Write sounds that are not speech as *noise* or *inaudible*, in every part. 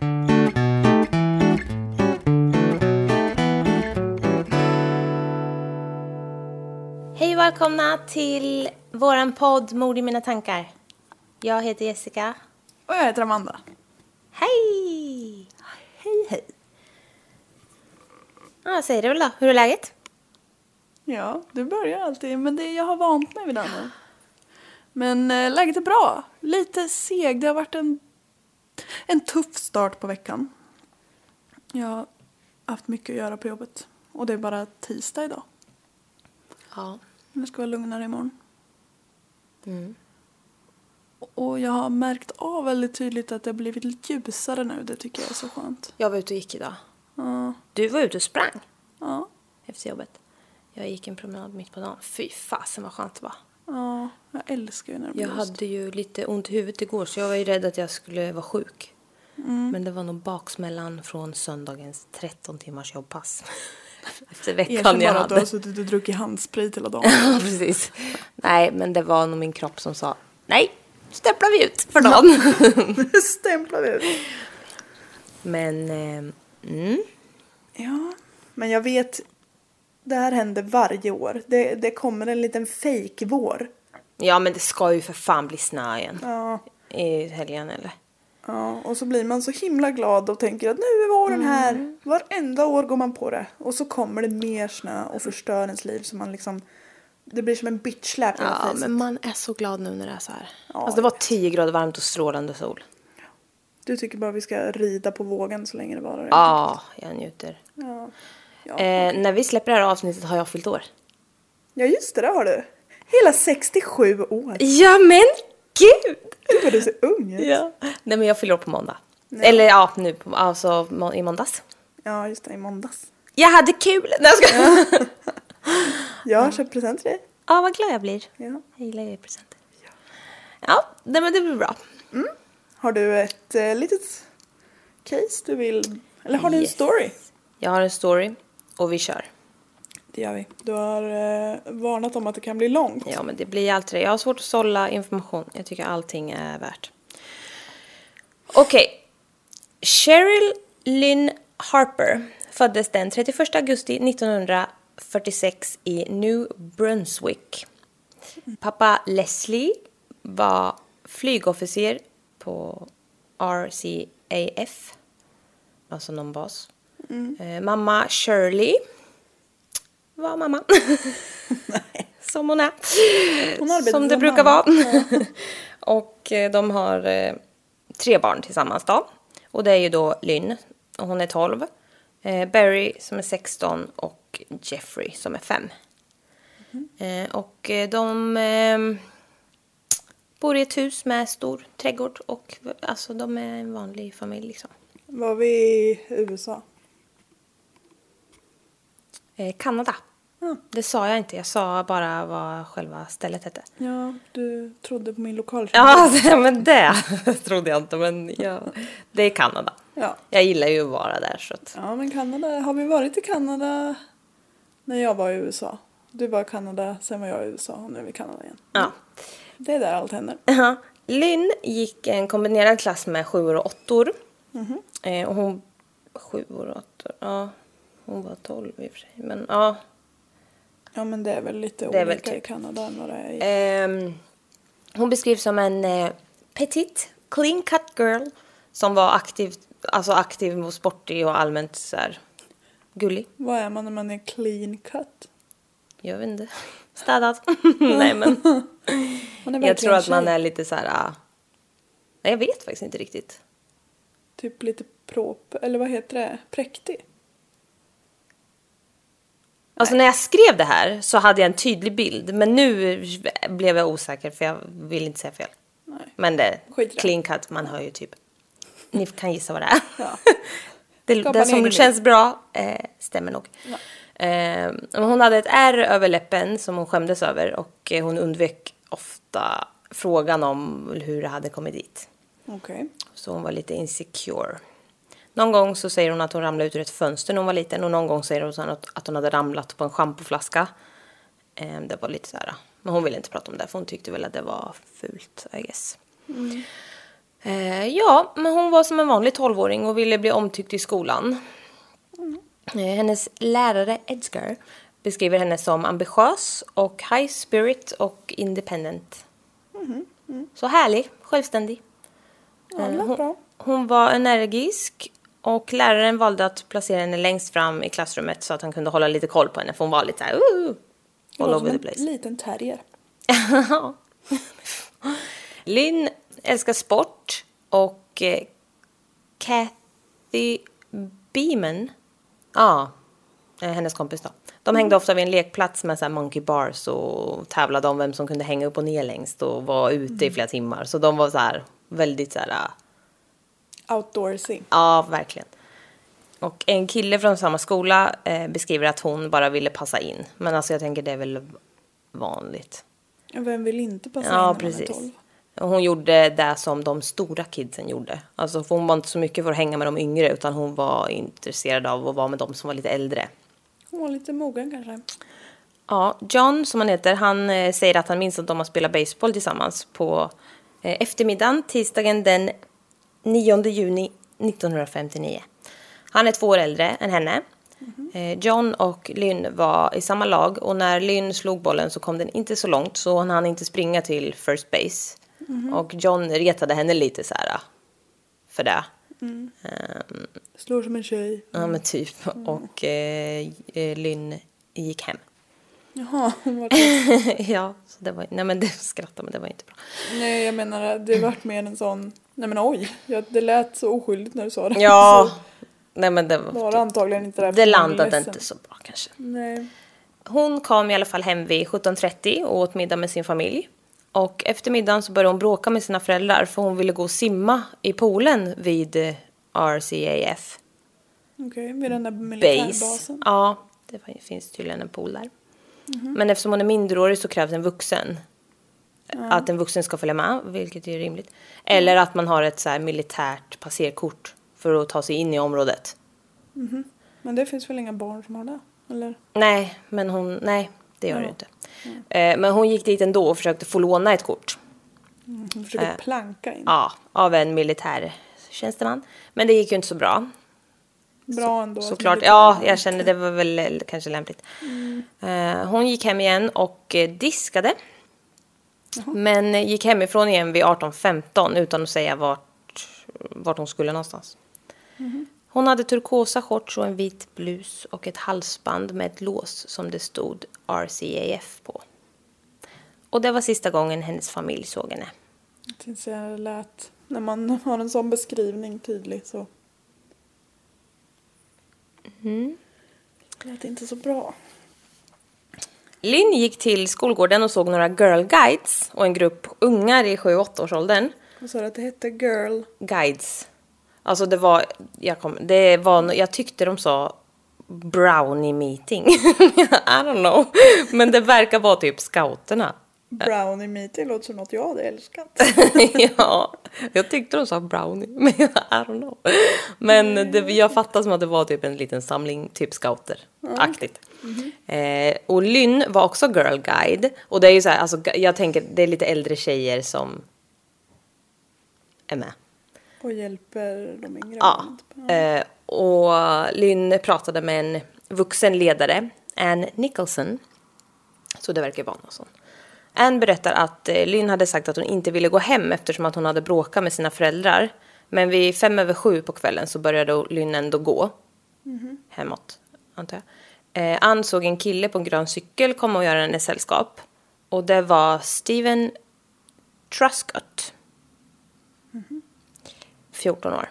Hej och välkomna till våran podd Mord i mina tankar. Jag heter Jessica. Och jag heter Amanda. Hej! Hej hej. Ja, säg det väl då. Hur är läget? Ja, du börjar alltid, men det, jag har vant mig vid det nu. Men eh, läget är bra. Lite seg. Det har varit en, en tuff start på veckan. Jag har haft mycket att göra på jobbet. Och det är bara tisdag idag. Ja. Det ska vara lugnare imorgon. Och jag har märkt av väldigt tydligt att det har blivit lite ljusare nu. Det tycker jag är så skönt. Jag var ute och gick idag. Ja. Du var ute och sprang Ja. efter jobbet. Jag gick en promenad mitt på dagen. Fy fasen vad skönt det var. Ja, jag älskar ju när det blir Jag hade ju lite ont i huvudet igår så jag var ju rädd att jag skulle vara sjuk. Men det var nog baksmällan från söndagens 13 timmars jobbpass. *laughs* Efter veckan jag bara att du hade. har suttit och druckit handsprit hela dagen. *laughs* Ja, precis. Nej, men det var nog min kropp som sa nej, stämplar vi ut för dagen. *laughs* Stämplar ut. men, eh, mm, Ja, men jag vet, det här händer varje år. Det, det kommer en liten fake-vår. ja men det ska ju för fan bli snö igen. Ja, I helgen eller? ja, och så blir man så himla glad och tänker att nu är våren här. Varenda år går man på det. Och så kommer det mer snö och förstör ens liv så man liksom, det blir som en bitch-släp hela Ja, men man är så glad nu när det är så här. Ja, alltså det var jag 10 grader varmt och strålande sol. Du tycker bara vi ska rida på vågen så länge det varar. Ja, jag njuter. Ja. Ja. Eh, när vi släpper det här avsnittet har jag fyllt år. ja, just det, det har du. Hela 67 år. Ja men gud! Gud vad du ser ung ut. Ja. Nej men jag fyller år på måndag. Eller ja, nu på, alltså må- i måndags. Ja, just det, i måndags. Jag hade kul! Nej, jag ska... Jag har köpt present till dig. Ja, vad glad jag blir. Ja. Jag gillar ju presenter. Ja, nej, men det blir bra. Har du ett eh, litet case du vill... Eller har du en story? Jag har en story och vi kör. Det gör vi. Du har eh, varnat om att det kan bli långt. Ja, men det blir alltid det. Jag har svårt att sålla information. Jag tycker allting är värt. Okej. Cheryl Lynn Harper föddes den 31 augusti 1946 i New Brunswick. Pappa Leslie var flygofficer på RCAF, alltså någon bas. Eh, mamma Shirley var mamma. *laughs* Som hon är. Hon Som det brukar mamma. vara. *laughs* och eh, de har eh, tre barn tillsammans då. Och det är ju då Lynn, och hon är 12. Eh, Barry som är 16 och Jeffrey som är 5. Eh, och eh, de eh, bor i ett hus med stor trädgård och alltså de är en vanlig familj liksom. Var vi i USA? Eh, Kanada. Det sa jag inte, jag sa bara vad själva stället hette. Ja, du trodde på min lokalkännedom. Ja, *laughs* men det *laughs* trodde jag inte, men ja, det är Kanada. Ja. Jag gillar ju att vara där så att, ja, men Kanada. Har vi varit i Kanada när jag var i USA? Du var i Kanada, sen var jag i USA och nu är vi i Kanada igen. ja. Det är där allt händer. Ja. Lynn gick en kombinerad klass med sjuor och åttor. Eh, och hon... Sjuor och åttor, ja. Hon var tolv i och för sig, men ja. Ja, men det är väl lite Det olika i typ. Kanada än vad det är i... Ehm, hon beskrivs som en eh, petit, clean cut girl som var aktiv, alltså aktiv och sportig och allmänt så här gullig. Vad är man när man är clean cut? Jag vet inte. *laughs* Städad. *laughs* Nej men. *laughs* Jag tror att man är lite så här. Nej jag vet faktiskt inte riktigt. Typ lite prop, eller vad heter det? Präktig? Alltså när jag skrev det här så hade jag en tydlig bild. Men nu blev jag osäker för jag vill inte säga fel. Nej. Men det Skit i det. clean cut, man hör ju typ. Ni kan gissa vad det är. Ja. *laughs* det det som känns bra eh, stämmer nog. Eh, men hon hade ett ärr över läppen som hon skämdes över och eh, hon undvek ofta frågan om hur det hade kommit dit. Okej. Så hon var lite insecure. Någon gång så säger hon att hon ramlade ut ur ett fönster när hon var liten och någon gång säger hon att, hon hade ramlat på en schampoflaska. Eh, det var lite så här, men hon ville inte prata om det för hon tyckte väl att det var fult, I guess. Eh, ja, men hon var som en vanlig tolvåring och ville bli omtyckt i skolan. Eh, hennes lärare Edgar beskriver henne som ambitiös och high spirit och independent. Så härlig, självständig. Ja, hon, hon var energisk och läraren valde att placera henne längst fram i klassrummet så att han kunde hålla lite koll på henne för hon var lite såhär uh, all over the en place. liten terrier. *laughs* Lynn älskar sport och eh, Kathy Beeman, ja, eh, hennes kompis då. De hängde ofta vid en lekplats med så monkey bars och tävlade om vem som kunde hänga upp och ner längst och var ute i flera timmar. Så de var så här väldigt så här, Outdoorsy. ja verkligen. Och en kille från samma skola eh, beskriver att hon bara ville passa in. Men alltså jag tänker det är väl vanligt. Vem vill inte passa in Ja, när man är precis. 12? Och Hon gjorde det som de stora kidsen gjorde. Alltså hon var inte så mycket för att hänga med de yngre utan hon var intresserad av att vara med de som var lite äldre. Hon var lite mogen kanske. Ja, John som han heter, han eh, säger att han minns att de har spelat baseball tillsammans på eh, eftermiddagen tisdagen den 9 juni 1959. Han är två år äldre än henne. Eh, John och Lynn var i samma lag och när Lynn slog bollen så kom den inte så långt så han hann inte springa till first base. Och John retade henne lite så här ah, för det. Ehm, Slår som en tjej. ja men typ. Och eh, eh, Lynn gick hem. Jaha, hon var trött. *laughs* ja, så det var, nej men det skrattade men det var inte bra. Nej, jag menar det vart mer en sån... Nej men oj, ja, det lät så oskyldigt när du sa det. Ja, *laughs* Så nej men det var var, det antagligen inte det var landade inte så bra kanske. Nej. Hon kom i alla fall hem vid 17.30 och åt middag med sin familj. Och efter middagen så började hon bråka med sina föräldrar för hon ville gå och simma i poolen vid eh, RCAF Okej, vid den där Base. militärbasen. Ja, det finns tydligen en pool där. Men eftersom hon är minderårig så krävs en vuxen. Att en vuxen ska följa med, vilket är rimligt. Eller att man har ett så militärt passerkort för att ta sig in i området. Men det finns väl inga barn som har det? Eller? Nej, men hon, nej, det gör det inte. Eh, Men hon gick dit ändå och försökte få låna ett kort. Hon försöker Äh. planka in. Ja, av en militär tjänsteman. Men det gick ju inte så bra. Bra ändå. att Såklart. Ja, jag kände det var väl eh, kanske lämpligt. Eh, hon gick hem igen och eh, diskade. Men eh, gick hemifrån igen vid 18.15 utan att säga vart, vart hon skulle någonstans. Hon hade turkosa shorts och en vit blus och ett halsband med ett lås som det stod RCAF på. Och det var sista gången hennes familj såg henne. Jag tänkte säga det lät... När man *laughs* har en sån beskrivning tydlig så... Mm. Det lät inte så bra. Lynn gick till skolgården och såg några girl guides och en grupp ungar i 7-8 års åldern. Och sa att det hette girl. Guides. Alltså det var, jag, kom, det var, jag tyckte de sa brownie meeting. *laughs* I don't know. Men det verkar vara typ scouterna. Brownie meeting låter som något jag hade älskat. *laughs* ja, jag tyckte de sa brownie, men *laughs* I don't know. Men det, jag fattar som att det var typ en liten samling, typ scouter-aktigt. Eh, och Lynn var också girl guide. Och det är ju så här, alltså, jag tänker det är lite äldre tjejer som är med. Och hjälper de yngre. Ja. Eh, och Lynn pratade med en vuxen ledare, Ann Nicholson. Så det verkar vara någon sån. Ann berättar att eh, Lynn hade sagt att hon inte ville gå hem eftersom att hon hade bråkat med sina föräldrar. Men vid fem över sju på kvällen så började Lynn ändå gå. Hemåt, antar jag. Eh, Ann såg en kille på en grön cykel komma och göra henne sällskap. Och det var Steven Truscott. 14 år.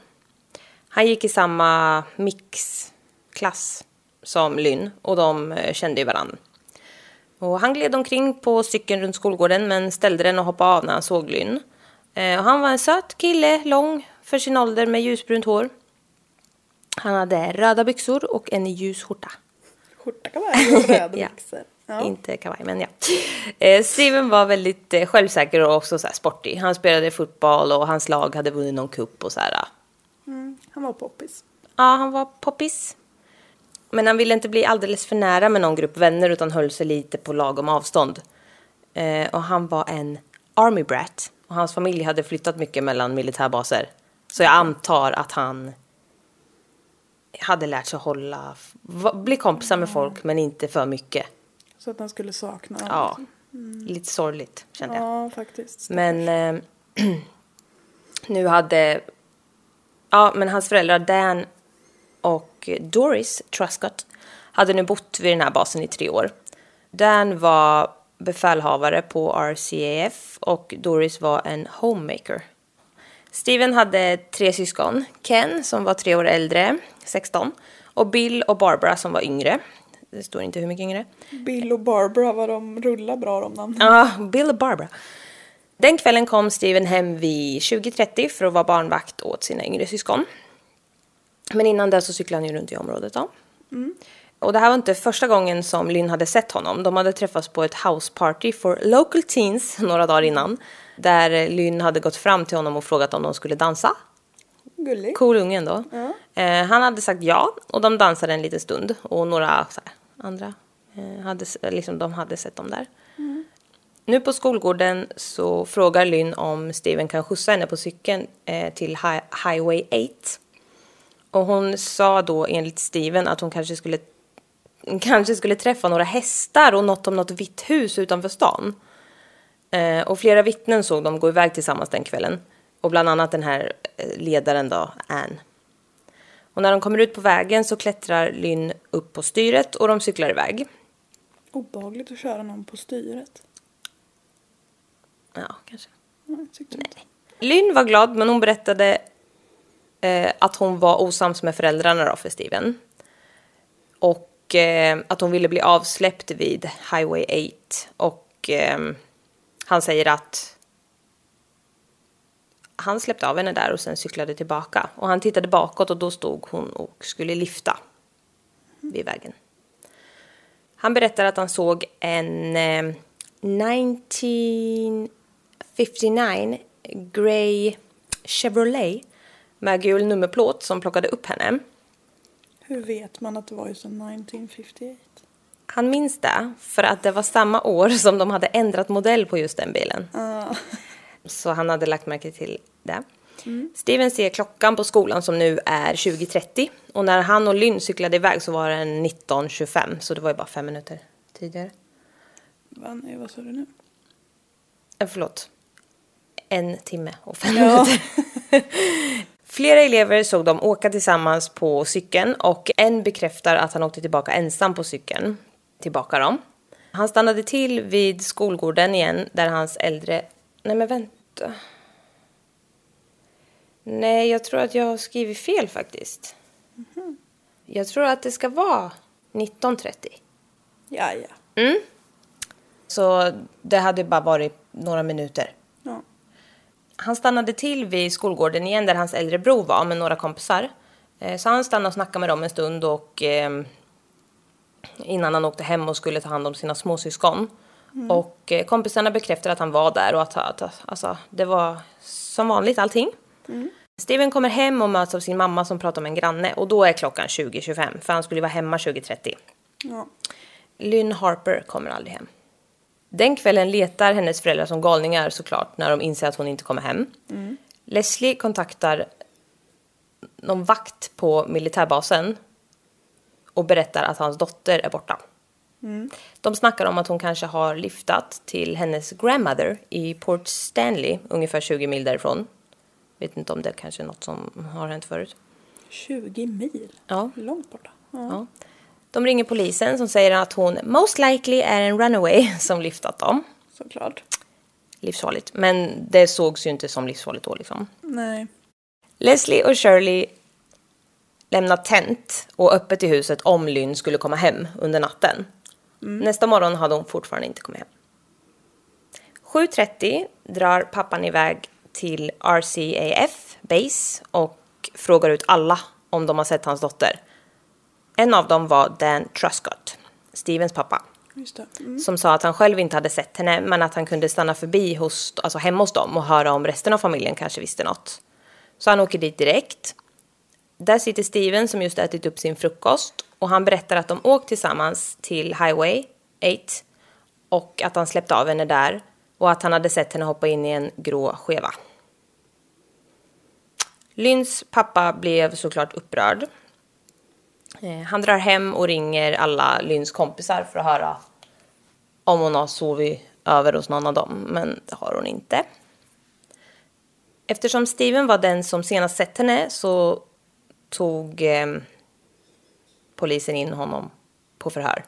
Han gick i samma mixklass som Lynn och de eh, kände ju varandra. Och han gled omkring på cykeln runt skolgården men ställde den och hoppade av när han såg Lynn. Eh, och han var en söt kille, lång för sin ålder med ljusbrunt hår. Han hade röda byxor och en ljus skjorta. Skjorta kavaj och röda *laughs* Ja. Ja. Inte kavaj, men ja. Eh, Steven var väldigt eh, självsäker och också så här sportig. Han spelade fotboll och hans lag hade vunnit någon cup och så här. Mm, han var poppis. Ja, han var poppis. Men han ville inte bli alldeles för nära med någon grupp vänner utan höll sig lite på lagom avstånd. Eh, och han var en army brat. Och hans familj hade flyttat mycket mellan militärbaser. Så jag antar att han hade lärt sig hålla, va- bli kompisar med folk men inte för mycket. Så att han skulle sakna. Ja, lite sorgligt kände jag. Ja, faktiskt. Men eh, *clears throat* nu hade... Ja, men hans föräldrar Dan och Doris Truscott hade nu bott vid den här basen i tre år. Dan var befälhavare på RCAF och Doris var en homemaker. Steven hade tre syskon. Ken som var tre år äldre, 16. Och Bill och Barbara som var yngre. Det står inte hur mycket yngre. Bill och Barbara, vad de rullar bra de namnen. Ja, Bill och Barbara. Den kvällen kom Steven hem vid 20.30 för att vara barnvakt åt sina yngre syskon. Men innan det så cyklade han ju runt i området då. Och det här var inte första gången som Lynn hade sett honom. De hade träffats på ett house party for local teens *laughs* några dagar innan. Där Lynn hade gått fram till honom och frågat om de skulle dansa. Gullig. Cool unge ändå. Eh, han hade sagt ja och de dansade en liten stund. Och några här, andra eh, hade, liksom, de hade sett dem där. Nu på skolgården så frågar Lynn om Steven kan skjutsa henne på cykeln eh, till hi- Highway 8. Och hon sa då enligt Steven att hon kanske skulle, kanske skulle träffa några hästar och något om något vitt hus utanför stan. Eh, och flera vittnen såg dem gå iväg tillsammans den kvällen. Och bland annat den här eh, ledaren då, Ann. Och när de kommer ut på vägen så klättrar Lynn upp på styret och de cyklar iväg. Obehagligt att köra någon på styret. Ja, kanske. Nej, inte. Lynn var glad, men hon berättade eh, att hon var osams med föräldrarna då för Steven. Och eh, att hon ville bli avsläppt vid Highway 8. Och eh, han säger att han släppte av henne där och sen cyklade tillbaka. Och han tittade bakåt och då stod hon och skulle lyfta vid vägen. Han berättar att han såg en eh, 1959 Grey Chevrolet med gul nummerplåt som plockade upp henne. Hur vet man att det var just en 1958? Han minns det för att det var samma år som de hade ändrat modell på just den bilen. Ah. Så han hade lagt märke till det. Steven ser klockan på skolan som nu är 20.30 och när han och Lynn cyklade iväg så var den 19.25 så det var ju bara fem minuter tidigare. Va, nej, vad sa du nu? Eh, förlåt. En timme och fem Ja. minuter. *laughs* Flera elever såg dem åka tillsammans på cykeln och en bekräftar att han åkte tillbaka ensam på cykeln. Tillbaka dem. Han stannade till vid skolgården igen där hans äldre... Nej men vänta. Nej, jag tror att jag har skrivit fel faktiskt. Jag tror att det ska vara 19.30. Ja, ja. Så det hade bara varit några minuter. Han stannade till vid skolgården igen där hans äldre bror var med några kompisar. Eh, Så han stannade och snackade med dem en stund och eh, innan han åkte hem och skulle ta hand om sina småsyskon. Och eh, kompisarna bekräftar att han var där och att, att alltså, det var som vanligt allting. Steven kommer hem och möts av sin mamma som pratar med en granne och då är klockan 20.25 för han skulle vara hemma 20.30. Ja. Lynn Harper kommer aldrig hem. Den kvällen letar hennes föräldrar som galningar såklart när de inser att hon inte kommer hem. Leslie kontaktar någon vakt på militärbasen och berättar att hans dotter är borta. De snackar om att hon kanske har lyftat till hennes grandmother i Port Stanley, ungefär 20 mil därifrån. Vet inte om det kanske är något som har hänt förut. 20 mil? Ja. Långt borta. Ja. Ja. De ringer polisen som säger att hon most likely är en runaway *laughs* som lyftat dem. Såklart. Livsfarligt. Men det sågs ju inte som livsfarligt då liksom. Nej. Leslie och Shirley lämnar tänt och öppet i huset om Lynn skulle komma hem under natten. Nästa morgon hade hon fortfarande inte kommit hem. 7.30 drar pappan iväg till RCAF Base och frågar ut alla om de har sett hans dotter. En av dem var Dan Truscott, Stevens pappa. Mm. som sa att han själv inte hade sett henne men att han kunde stanna förbi hos, alltså hemma hos dem och höra om resten av familjen kanske visste något. Så han åker dit direkt. Där sitter Steven som just ätit upp sin frukost och han berättar att de åkt tillsammans till Highway 8 och att han släppte av henne där och att han hade sett henne hoppa in i en grå skeva. Lynns pappa blev såklart upprörd. Eh, Han drar hem och ringer alla Lynns kompisar för att höra om hon har sovit över hos någon av dem, men det har hon inte. Eftersom Steven var den som senast sett henne så tog eh, polisen in honom på förhör.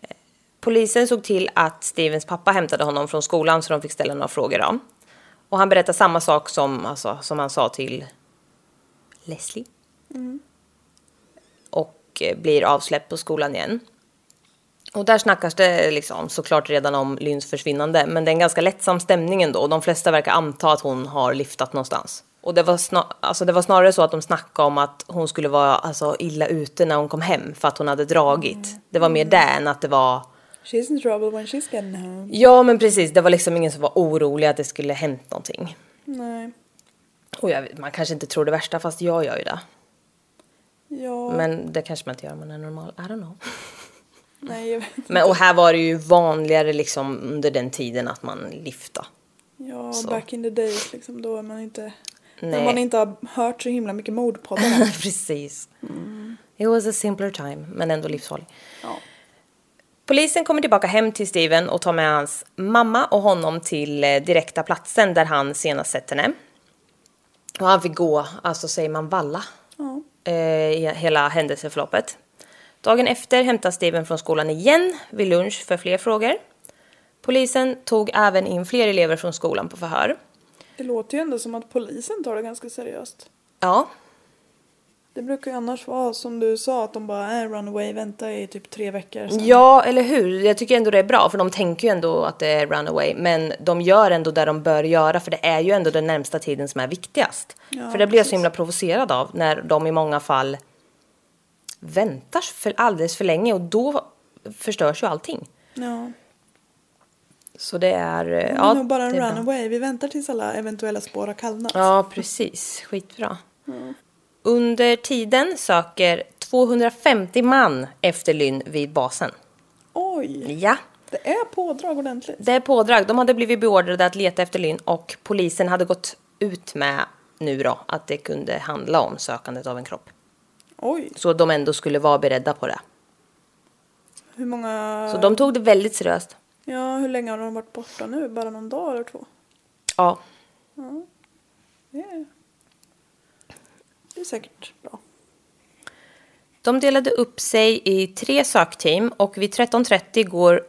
Eh, Polisen såg till att Stevens pappa hämtade honom från skolan så de fick ställa några frågor om. Och han berättar samma sak som, alltså, som han sa till Leslie. Och eh, blir avsläppt på skolan igen. Och där snackas det liksom såklart redan om Lynns försvinnande, men det är en ganska lättsam stämning ändå. De flesta verkar anta att hon har lyftat någonstans. Och det var, snar- alltså det var snarare så att de snackade om att hon skulle vara alltså, illa ute när hon kom hem för att hon hade dragit. Det var mer det än att det var... She's in trouble when she's getting home. Ja, men precis. Det var liksom ingen som var orolig att det skulle hänt någonting. Nej. Och jag man kanske inte tror det värsta, fast jag gör ju det. Ja. Men det kanske man inte gör om man är normal. I don't know. *laughs* Nej, jag vet inte. Men, och här var det ju vanligare liksom under den tiden att man lyfta. Ja, Så. back in the days liksom. Då är man inte... När Nej. man inte har hört så himla mycket mordpoddar. *laughs* Precis. It was a simpler time, men ändå livsfarlig. ja. Polisen kommer tillbaka hem till Steven och tar med hans mamma och honom till eh, direkta platsen där han senast sett henne. Och han fick gå, alltså säger man valla, Ja. Eh, i hela händelseförloppet. Dagen efter hämtas Steven från skolan igen vid lunch för fler frågor. Polisen tog även in fler elever från skolan på förhör. Det låter ju ändå som att polisen tar det ganska seriöst. Ja, Det brukar ju annars vara som du sa att de bara är runaway, vänta i typ tre veckor sen. Ja, eller hur? Jag tycker ändå det är bra, för de tänker ju ändå att det är runaway, men de gör ändå det de bör göra, för det är ju ändå den närmsta tiden som är viktigast. Ja, för det blir jag så himla provocerad av, när de i många fall väntar för alldeles för länge och då förstörs ju allting. Ja. Så det är... eh, Det är nog bara en runaway. Vi väntar tills alla eventuella spår har kallnat. Ja, precis. Skitbra. Under tiden söker 250 man efter Lynn vid basen. Oj! Ja, Det är pådrag ordentligt. Det är pådrag. De hade blivit beordrade att leta efter Lynn och polisen hade gått ut med nu då att det kunde handla om sökandet av en kropp. Oj! Så de ändå skulle vara beredda på det. Hur många... Så de tog det väldigt seriöst. Ja, hur länge har de varit borta nu? Bara någon dag eller två? Ja, Det är, det är säkert bra. de delade upp sig i tre sökteam och vid 13.30 går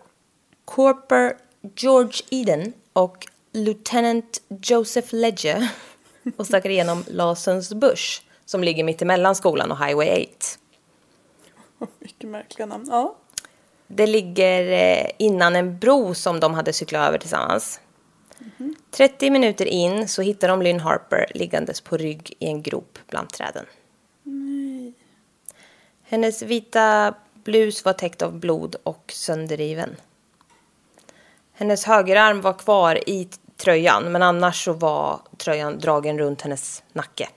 Corper George Eden och Lieutenant Joseph Ledger *laughs* och söker igenom Lawsons Bush som ligger mitt emellan skolan och Highway 8. *laughs* Mycket märkliga namn. Ja. Det ligger eh, innan en bro som de hade cyklat över tillsammans. 30 minuter in så hittar de Lynn Harper liggandes på rygg i en grop bland träden. Hennes vita blus var täckt av blod och sönderriven. Hennes högerarm var kvar i tröjan men annars så var tröjan dragen runt hennes nacke.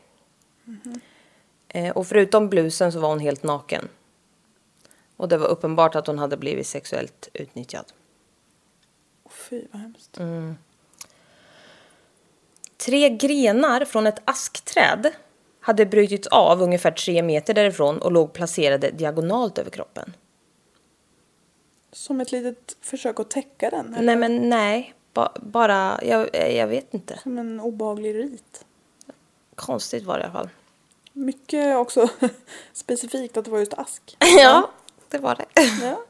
Eh, Och förutom blusen så var hon helt naken. Och det var uppenbart att hon hade blivit sexuellt utnyttjad. Åh, Fy vad hemskt. Tre grenar från ett askträd hade brutits av ungefär tre meter därifrån och låg placerade diagonalt över kroppen. Som ett litet försök att täcka den. eller? Nej men nej, ba, bara, jag, jag vet inte. Som en obehaglig rit. Konstigt var det i alla fall. Mycket också *laughs* specifikt att det var just ask. *laughs* Ja, det var det. Ja.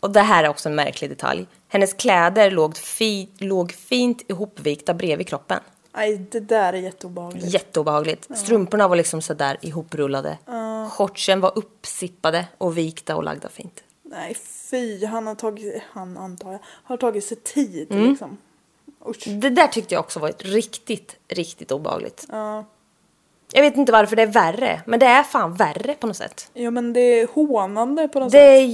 Och det här är också en märklig detalj. Hennes kläder låg, fi, låg fint ihopvikta bredvid kroppen. Nej, det där är jätteobehagligt. Jätteobehagligt. Strumporna var liksom sådär ihoprullade. Shortsen var uppsippade och vikta och lagda fint. Nej, fy. Han har tagit, han antar jag, har tagit sig tid Mm. liksom. Usch. Det där tyckte jag också var riktigt, riktigt obehagligt. Ja. Jag vet inte varför det är värre, men det är fan värre på något sätt. ja, men det är hånande på något Det sätt.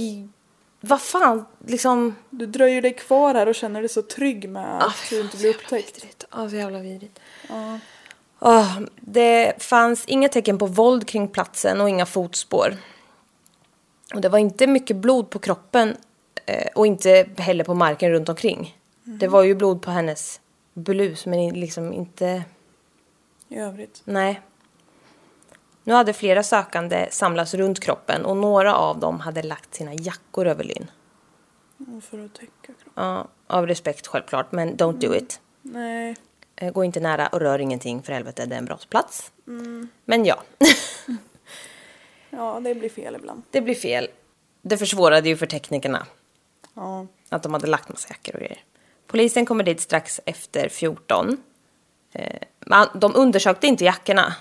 Vad fan, liksom... Du dröjer dig kvar här och känner dig så trygg med Ah, att du inte blir upptäckt. Ja, så jävla vidrigt. Åh, det fanns inga tecken på våld kring platsen och inga fotspår. Och det var inte mycket blod på kroppen eh, och inte heller på marken runt omkring. Det var ju blod på hennes blus men liksom inte... I övrigt. Nej. Nu hade flera sökande samlats runt kroppen och några av dem hade lagt sina jackor över Lynn. För att täcka kroppen. Ja, av respekt självklart, men don't do it. Nej. Eh, Gå inte nära och rör ingenting för helvete, det är en brottsplats. Men ja, *laughs* Ja, det blir fel ibland. det blir fel. Det försvårade ju för teknikerna Ja. att de hade lagt massa jackor och grejer. Polisen kommer dit strax efter 14. Eh, de undersökte inte jackorna.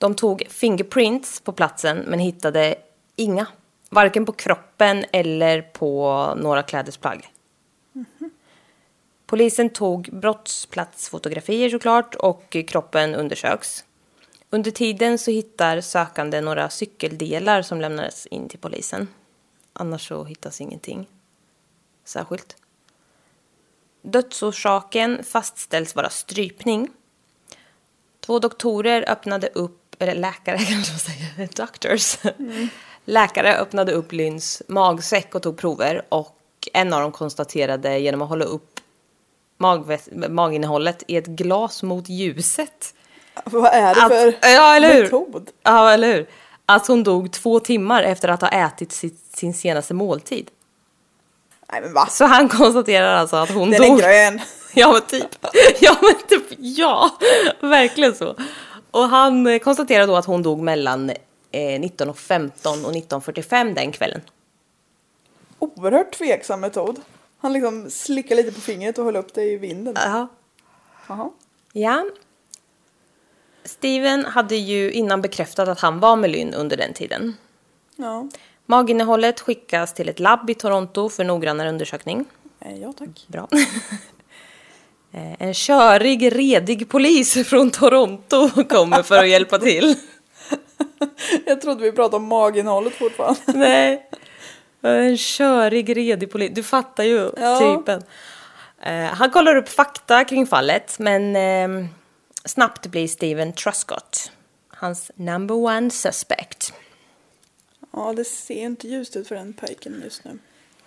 De tog fingerprints på platsen men hittade inga. Varken på kroppen eller på några klädesplagg. Polisen tog brottsplatsfotografier såklart och kroppen undersöks. Under tiden så hittar sökande några cykeldelar som lämnades in till polisen. Annars så hittas ingenting särskilt. Dödsorsaken fastställs vara strypning. Två doktorer öppnade upp, eller läkare *laughs* kanske man säger, doctors. Läkare öppnade upp Lynns magsäck och tog prover och en av dem konstaterade genom att hålla upp maginnehållet i ett glas mot ljuset. Vad är det Att, för ja, eller hur? metod? Ja, eller hur? Att hon dog två timmar efter att ha ätit sitt, sin senaste måltid. Nej men va? Så han konstaterar alltså att hon Den är dog... grön. *laughs* Ja men typ. Ja men typ, ja. Verkligen så. Och han eh, konstaterar då att hon dog mellan eh, 19.15 och 19.45 den kvällen. Oerhört tveksam metod. Han liksom slickar lite på fingret och höll upp det i vinden. Ja. Jaha. Ja. Steven hade ju innan bekräftat att han var med Lynn under den tiden. Ja. Maginnehållet skickas till ett labb i Toronto för noggrannare undersökning. Eh, ja tack. Bra. *laughs* Eh, En körig, redig polis från Toronto kommer för att hjälpa till. *laughs* Jag trodde vi pratade om maginnehållet fortfarande. *laughs* Nej. En körig, redig polis. Du fattar ju Ja. typen. Eh, han kollar upp fakta kring fallet, men eh, snabbt blir Steven Truscott hans number one suspect. Ja, det ser inte ljust ut för den pojken just nu.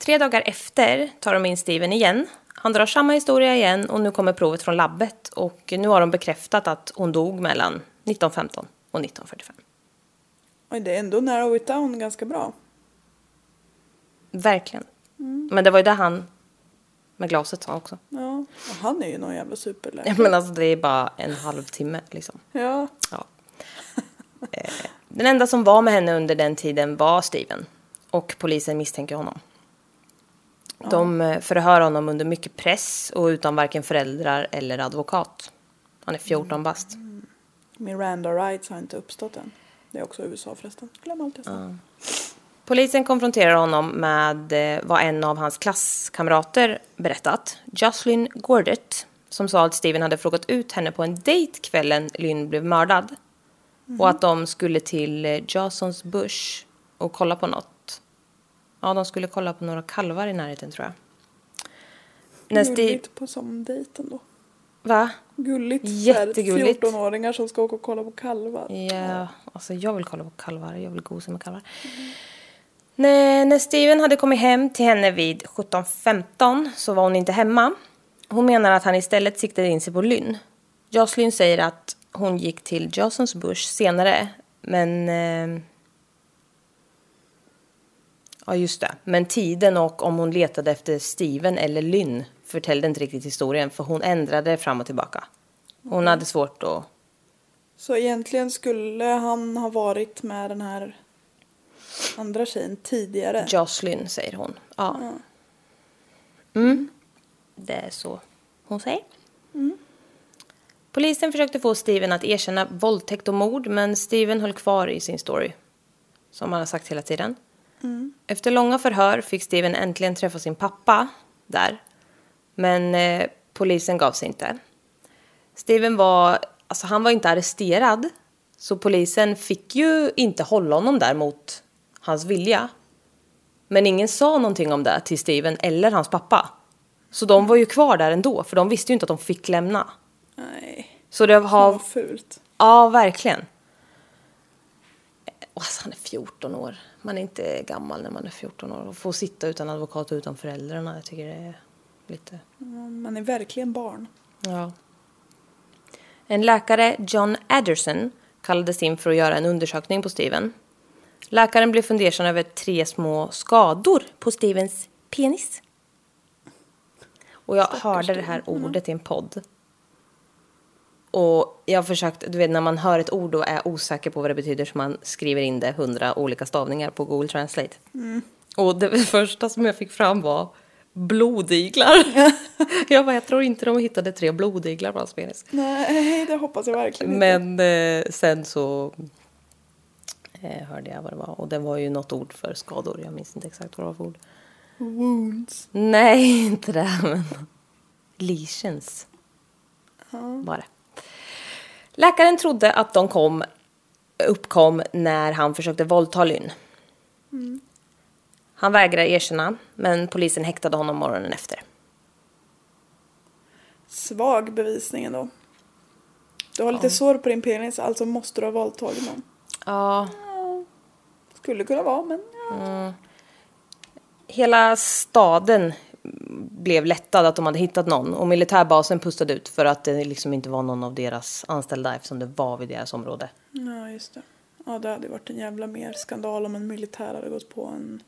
Tre dagar efter tar de in Steven igen. Han drar samma historia igen och nu kommer provet från labbet och nu har de bekräftat att hon dog mellan 1915 och 1945. Oj, det är ändå narrow it down ganska bra. Verkligen. Men det var ju det han med glaset sa också. Ja, och han är ju någon jävla superläkare. Men alltså det är bara en halvtimme liksom. Ja, Ja. Eh, Den enda som var med henne under den tiden var Steven. Och polisen misstänker honom. De eh, förhör honom under mycket press och utan varken föräldrar eller advokat. Han är 14 bast. Miranda rights har inte uppstått än. Det är också USA förresten. Glöm allt jag sa. Polisen konfronterar honom med eh, vad en av hans klasskamrater berättat. Jocelyn Gordett. Som sa att Steven hade frågat ut henne på en dejt kvällen Lynn blev mördad. Och att de skulle till eh, Jasons Bush och kolla på något. Ja, de skulle kolla på några kalvar i närheten tror jag. När Steve... Gulligt på sån dejt ändå. Va? Gulligt. Jättegulligt. 14-åringar som ska åka och kolla på kalvar. Ja, alltså jag vill kolla på kalvar. Jag vill gosa med kalvar. När, när Steven hade kommit hem till henne vid 17.15 så var hon inte hemma. Hon menar att han istället siktade in sig på Lynn. Jocelyn säger att hon gick till Jasons Bush senare, men... Eh, ja, just det. Men tiden och om hon letade efter Steven eller Lynn förtällde inte riktigt historien, för hon ändrade fram och tillbaka. Hon hade svårt att... Så egentligen skulle han ha varit med den här andra tjejen tidigare. Jocelyn, säger hon. Ja. Mm. Det är så hon säger. Polisen försökte få Steven att erkänna våldtäkt och mord, men Steven höll kvar i sin story. Som han har sagt hela tiden. Efter långa förhör fick Steven äntligen träffa sin pappa där. Men eh, polisen gav sig inte. Steven var, alltså han var inte arresterad. Så polisen fick ju inte hålla honom där mot hans vilja. Men ingen sa någonting om det till Steven eller hans pappa. Så de var ju kvar där ändå, för de visste ju inte att de fick lämna. Nej. Så det har... vad fult. Ja, verkligen. Och Alltså, han är 14 år. Man är inte gammal när man är 14 år. Och få sitta utan advokat och utan föräldrarna, jag tycker det är lite... Man är verkligen barn. Ja. En läkare, John Adderson, kallades in för att göra en undersökning på Steven. Läkaren blev fundersam över tre små skador på Stevens penis. Och jag hörde det här ordet i en podd. Och jag har försökt, du vet när man hör ett ord och är osäker på vad det betyder så man skriver in det hundra olika stavningar på Google Translate. Och det första som jag fick fram var blodiglar. *laughs* jag bara, jag tror inte de hittade tre blodiglar på hans penis. Nej, det hoppas jag verkligen inte. Men eh, sen så eh, hörde jag vad det var. Och det var ju något ord för skador. Jag minns inte exakt vad det var för ord. Wounds. Nej, inte det. Men lesions var det. Läkaren trodde att de kom, uppkom när han försökte våldta Lynn. Han vägrade erkänna, men polisen häktade honom morgonen efter. Svag bevisning ändå. Du har lite sår på din penis, alltså måste du ha våldtagit någon. Ja, Skulle kunna vara, men ja. hela staden blev lättad att de hade hittat någon och militärbasen pustade ut för att det liksom inte var någon av deras anställda eftersom det var vid deras område. Ja, just det. Ja, det hade varit en jävla mer skandal om en militär hade gått på en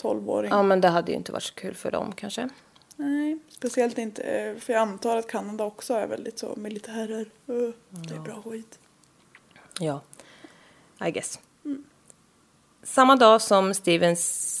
12-åring. Ja, men det hade ju inte varit så kul för dem kanske. Nej, speciellt inte, eh, för jag antar att Kanada också är väldigt så militärer. Uh, det är bra skit. Ja, I guess. Samma dag som Stevens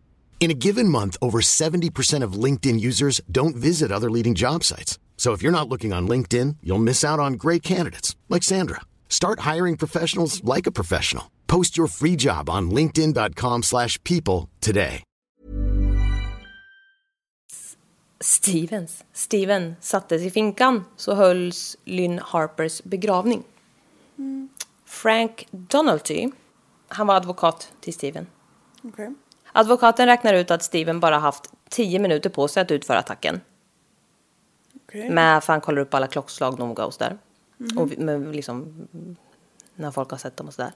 In a given month, over 70% of LinkedIn users don't visit other leading job sites. So if you're not looking on LinkedIn, you'll miss out on great candidates like Sandra. Start hiring professionals like a professional. Post your free job on linkedin.com/people slash people today. Stevens, Steven sattes i finkan så hölls Lynn Harpers begravning. Mm. Frank Donalty, han var advokat till Steven. Okej. Advokaten räknar ut att Steven bara haft 10 minuter på sig att utföra attacken. Okej. Med, för han kollar upp alla klockslag noga och sådär. Och vi- med liksom, när folk har sett dem och sådär.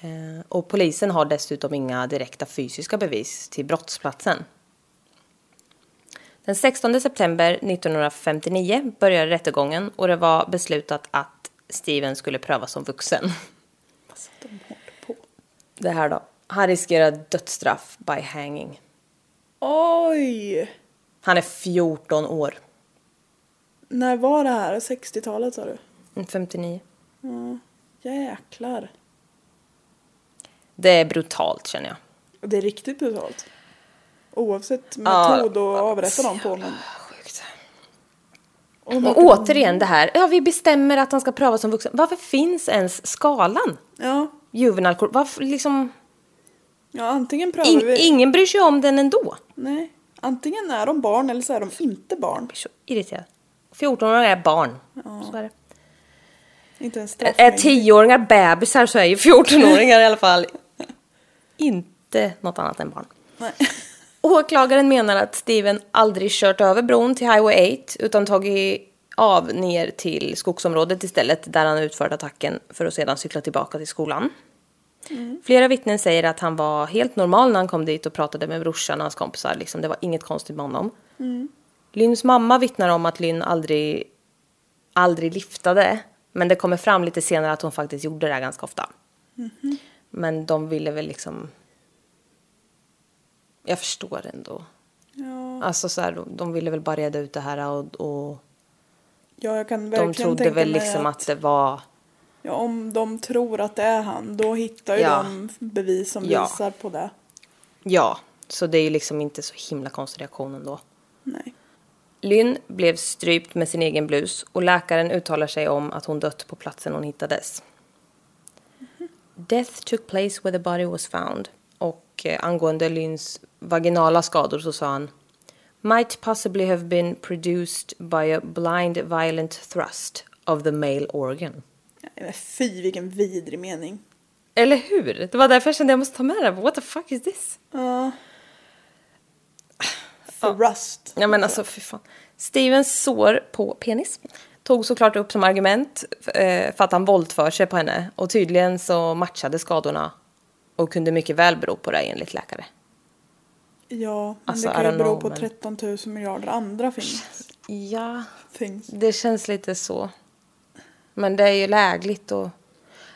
Eh, och polisen har dessutom inga direkta fysiska bevis till brottsplatsen. Den 16 september 1959 började rättegången och det var beslutat att Steven skulle prövas som vuxen. Alltså, de håller på. Det här då. Han riskerar dödsstraff by hanging. Oj! Han är 14 år. När var det här? 60-talet sa du? Mm, 59. Jäklar. Det är brutalt känner jag. Det är riktigt brutalt. Oavsett Ja, metod att avrätta dem på. Men... Sjukt. Och Och återigen det här, ja vi bestämmer att han ska prövas som vuxen. Varför finns ens skalan? Ja, Juvenile court, varför liksom... ja antingen prövar In, vi... ingen bryr sig om den ändå. Nej. Antingen är de barn eller så är de inte barn. Jag blir så irriterad. 14-åringar är barn. Så är det. Inte en Är straffmängd. 10-åringar bebisar så är ju 14-åringar i alla fall *laughs* inte något annat än barn. Nej. Åklagaren menar att Steven aldrig kört över bron till Highway 8 utan tagit av ner till skogsområdet istället där han utfört attacken för att sedan cykla tillbaka till skolan. Flera vittnen säger att han var helt normal när han kom dit och pratade med brorsan och hans kompisar. Liksom, det var inget konstigt med honom. Lynns mamma vittnar om att Lynn aldrig, aldrig liftade. Men det kommer fram lite senare att hon faktiskt gjorde det ganska ofta. Men de ville väl liksom... Jag förstår ändå. Ja, Alltså så här, de- ville väl bara reda ut det här och, och ja, jag kan verkligen de trodde tänka väl liksom att det var... Ja, om de tror att det är han, då hittar ju Ja. de bevis som Ja. visar på det. Ja, så det är ju liksom inte så himla konstig reaktion ändå. Nej. Lynn blev strypt med sin egen blus och läkaren uttalar sig om att hon dött på platsen hon hittades. Death took place where the body was found. Och eh, angående Lynns vaginala skador så sa han Might possibly have been produced by a blind violent thrust of the male organ. Fy, vilken vidrig mening. Eller hur? Det var därför jag kände att jag måste ta med det. What the fuck is this? Ja. Thrust. Ja men alltså fy fan. Stevens sår på penis tog såklart upp som argument eh, för att han våldför sig på henne. Och tydligen så matchade skadorna och kunde mycket väl bero på det enligt läkare. Ja, men Alltså, det kan ju bero på men- 13 000 miljarder andra things. Ja, things. det känns lite så. Men det är ju lägligt och...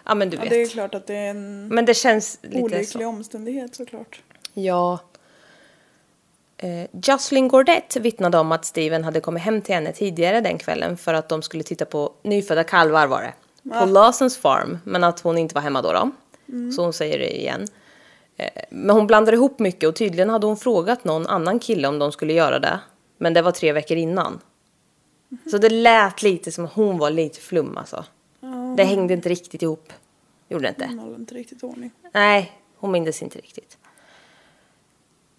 Ja men du Ja, vet. det är klart att det är en Men det känns lite olycklig så. omständighet såklart. Ja. Eh, Jocelyn Gordet vittnade om att Steven hade kommit hem till henne tidigare den kvällen för att de skulle titta på nyfödda kalvar var det. På Lawsons farm, men att hon inte var hemma då. då. Så hon säger det igen. Eh, men hon blandade ihop mycket och tydligen hade hon frågat någon annan kille om de skulle göra det. Men det var tre veckor innan. Så det lät lite som att hon var lite flum alltså. Det hängde inte riktigt ihop. Gjorde det inte. Hon håller inte riktigt ordning. Nej, hon mindes inte riktigt.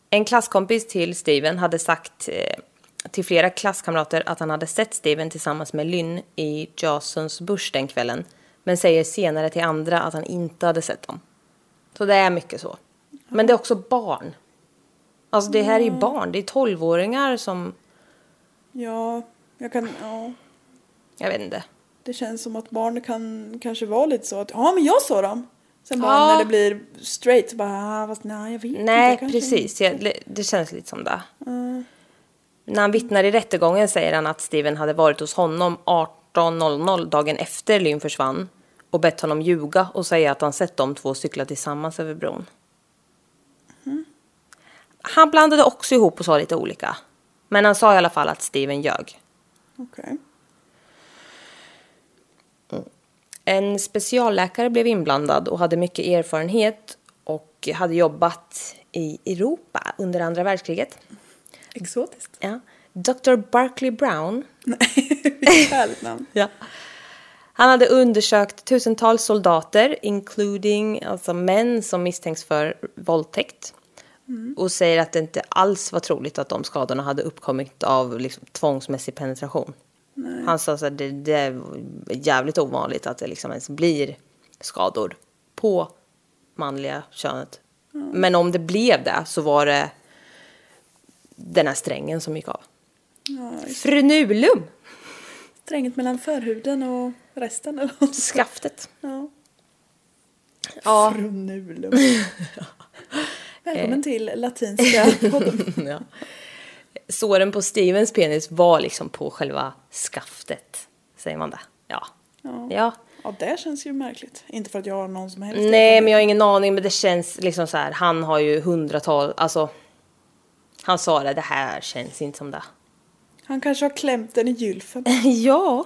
En klasskompis till Steven hade sagt eh, till flera klasskamrater att han hade sett Steven tillsammans med Lynn i Jasons bush den kvällen. Men säger senare till andra att han inte hade sett dem. Så det är mycket så. Men det är också barn. Alltså det här är ju barn, det är tolvåringar som, Ja, jag kan, ja. jag vet inte. Det känns som att barn kan kanske vara lite så att ja men jag såg dem. Sen bara Ja. när det blir straight så bara ah, fast nej jag vet inte. Nej, kanske precis. inte." Ja, det känns lite som det. När han vittnar i rättegången säger han att Steven hade varit hos honom 18.00 dagen efter Lynn försvann och bett honom ljuga och säga att han sett de två cykla tillsammans över bron. Han blandade också ihop och sa lite olika. Men han sa i alla fall att Steven ljög. Okej. En specialläkare blev inblandad och hade mycket erfarenhet och hade jobbat i Europa under andra världskriget. Exotiskt. Ja. Dr. Barkley Brown. *laughs* Vilket härligt namn. Ja. Han hade undersökt tusentals soldater, including alltså män som misstänks för våldtäkt. Och säger att det inte alls var troligt att de skadorna hade uppkommit av liksom, tvångsmässig penetration. Han sa att det, det är jävligt ovanligt att det liksom ens blir skador på manliga könet. Men om det blev det så var det den här strängen som gick av. Frenulum! Stränget mellan förhuden och resten eller. Skaftet. Ja. Ja. Frenulum. *laughs* Välkommen till latinska *laughs* ja. Såren på Stevens penis var liksom på själva skaftet. Säger man det? Ja. Ja. Ja, det känns ju märkligt. Inte för att jag har någon som helst Nej, men jag har ingen aning. Men det känns liksom så här. Han har ju hundratal, alltså. Han sa det, det här känns inte som det. Han kanske har klämt den i gylfen. *laughs* ja.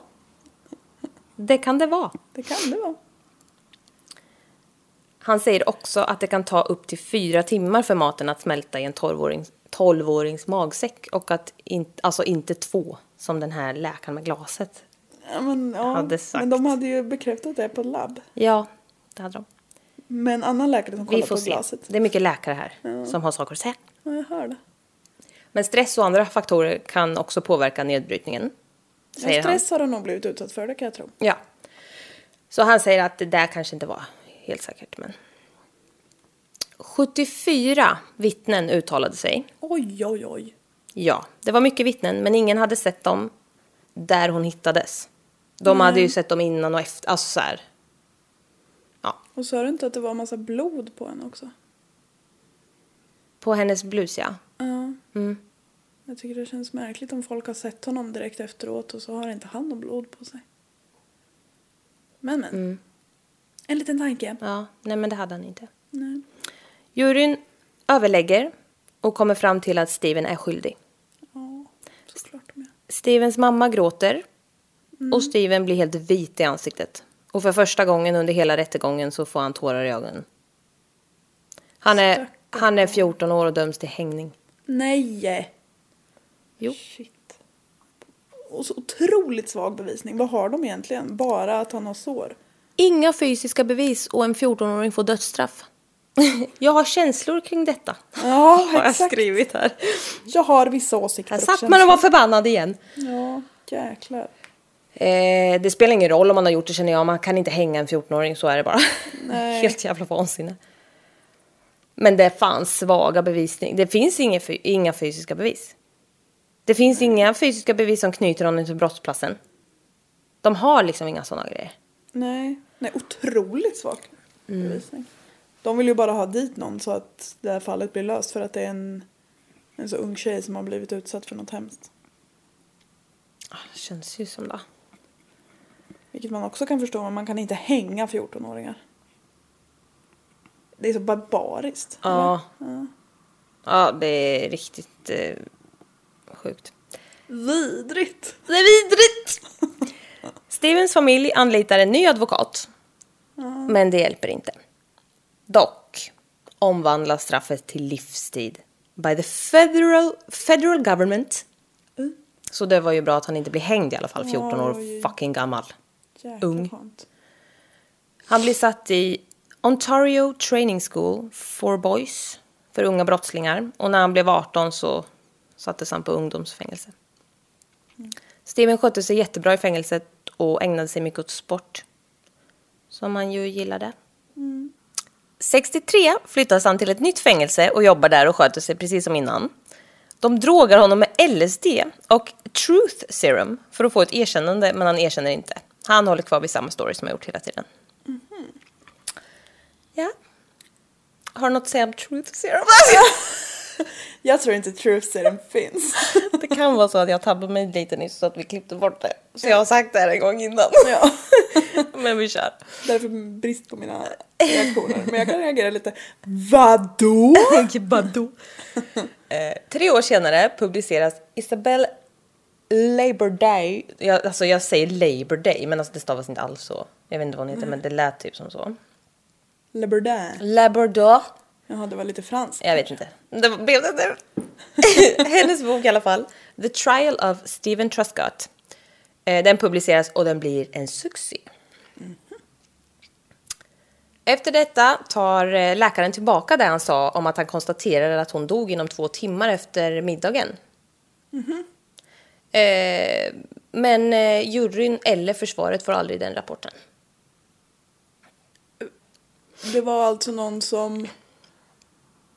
Det kan det vara. Det kan det vara. Han säger också att det kan ta upp till fyra timmar för maten att smälta i en 12-årings, 12-årings magsäck. Och att in, alltså inte två, som den här läkaren med glaset. Ja, men, ja, Hade sagt. men de hade ju bekräftat det på labb. Ja, det hade de. Men en annan läkare som får på se. glaset. Det är mycket läkare här som har saker att säga. Ja, jag hör det. Men stress och andra faktorer kan också påverka nedbrytningen. Ja, stress har de nog blivit utsatt för, det kan jag tro. han. Ja. Så han säger att det där kanske inte var helt säkert. Men... 74 vittnen uttalade sig. Oj, oj, oj. Ja, det var mycket vittnen, men ingen hade sett dem där hon hittades. De hade ju sett dem innan och efter. Alltså så här. Ja, Och sa du inte att det var en massa blod på henne också? på hennes blus ja. Ja. Mm. Jag tycker det känns märkligt om folk har sett honom direkt efteråt och så har inte han någon blod på sig. Men men. Mm. En liten tanke. Ja, nej men det hade han inte. Nej. Juryn överlägger och kommer fram till att Steven är skyldig. Ja, såklart de är. Stevens mamma gråter och Steven blir helt vit i ansiktet. Och för första gången under hela rättegången så får han tårar i ögonen. Han är, han är 14 år och döms till hängning. Nej! Jo. Shit. Och så otroligt svag bevisning. Vad har de egentligen? Bara att han har sår? Inga fysiska bevis och en 14-åring får dödsstraff. *laughs* jag har känslor kring detta. Ja, *laughs* Har jag exakt. skrivit här. Jag har vissa åsikter Här satt man och var förbannad igen. Ja, jäklar. Eh, det spelar ingen roll om man har gjort det känner jag. Man kan inte hänga en 14-åring, så är det bara. Nej. *laughs* Helt jävla vansinne. Men det fanns svaga bevisning. Det finns inga, inga fysiska bevis. Det finns inga fysiska bevis som knyter honom till brottsplatsen. De har liksom inga sådana grejer. Nej, nej otroligt svag Mm. bevisning. De vill ju bara ha dit någon så att det här fallet blir löst för att det är en, en så ung tjej som har blivit utsatt för något hemskt. Ah, Det känns ju som det. Vilket man också kan förstå, men man kan inte hänga 14-åringar. Det är så barbariskt. Ja. Ja, det är riktigt eh, sjukt. Vidrigt! Det är vidrigt! *laughs* Stevens familj anlitar en ny advokat. Men det hjälper inte. Dock omvandlas straffet till livstid by the federal, federal government. Så det var ju bra att han inte blir hängd i alla fall, 14 år Oj. fucking gammal. Jäkla Ung. skönt. Han blir satt i Ontario Training School for Boys för unga brottslingar. Och när han blev 18 så sattes han på ungdomsfängelse. Steven skötte sig jättebra i fängelset och ägnade sig mycket åt sport. Som han ju gillade. 63 flyttas han till ett nytt fängelse och jobbar där och sköter sig precis som innan. De drogar honom med LSD och truth serum för att få ett erkännande, men han erkänner inte. Han håller kvar vid samma story som jag gjort hela tiden. Ja. Har du något att säga om truth serum? *laughs* *laughs* *laughs* Jag tror inte truth serum finns. *laughs* det kan vara så att jag tabbade mig lite nyss så att vi klippte bort det. Så jag har sagt det här en gång innan. ja. *laughs* Men vi kör. Därför brist på mina reaktioner. Men jag kan reagera lite. Vadå? Badoo. eh, tre år senare publiceras Isabel Labor Day. Jag, alltså jag säger Labor Day men alltså det stavas inte alls så. Jag vet inte vad hon heter men det lät typ som så. Le Bourdain. Labrador. Jaha, det var lite franskt. Jag vet inte. Det blev det nu. *laughs* Hennes bok i alla fall. The Trial of Stephen Truscott. Eh, Den publiceras och den blir en succé. Efter detta tar eh, läkaren tillbaka det han sa om att han konstaterade att hon dog inom två timmar efter middagen. Eh, Men juryn eller försvaret får aldrig den rapporten. Det var alltså någon som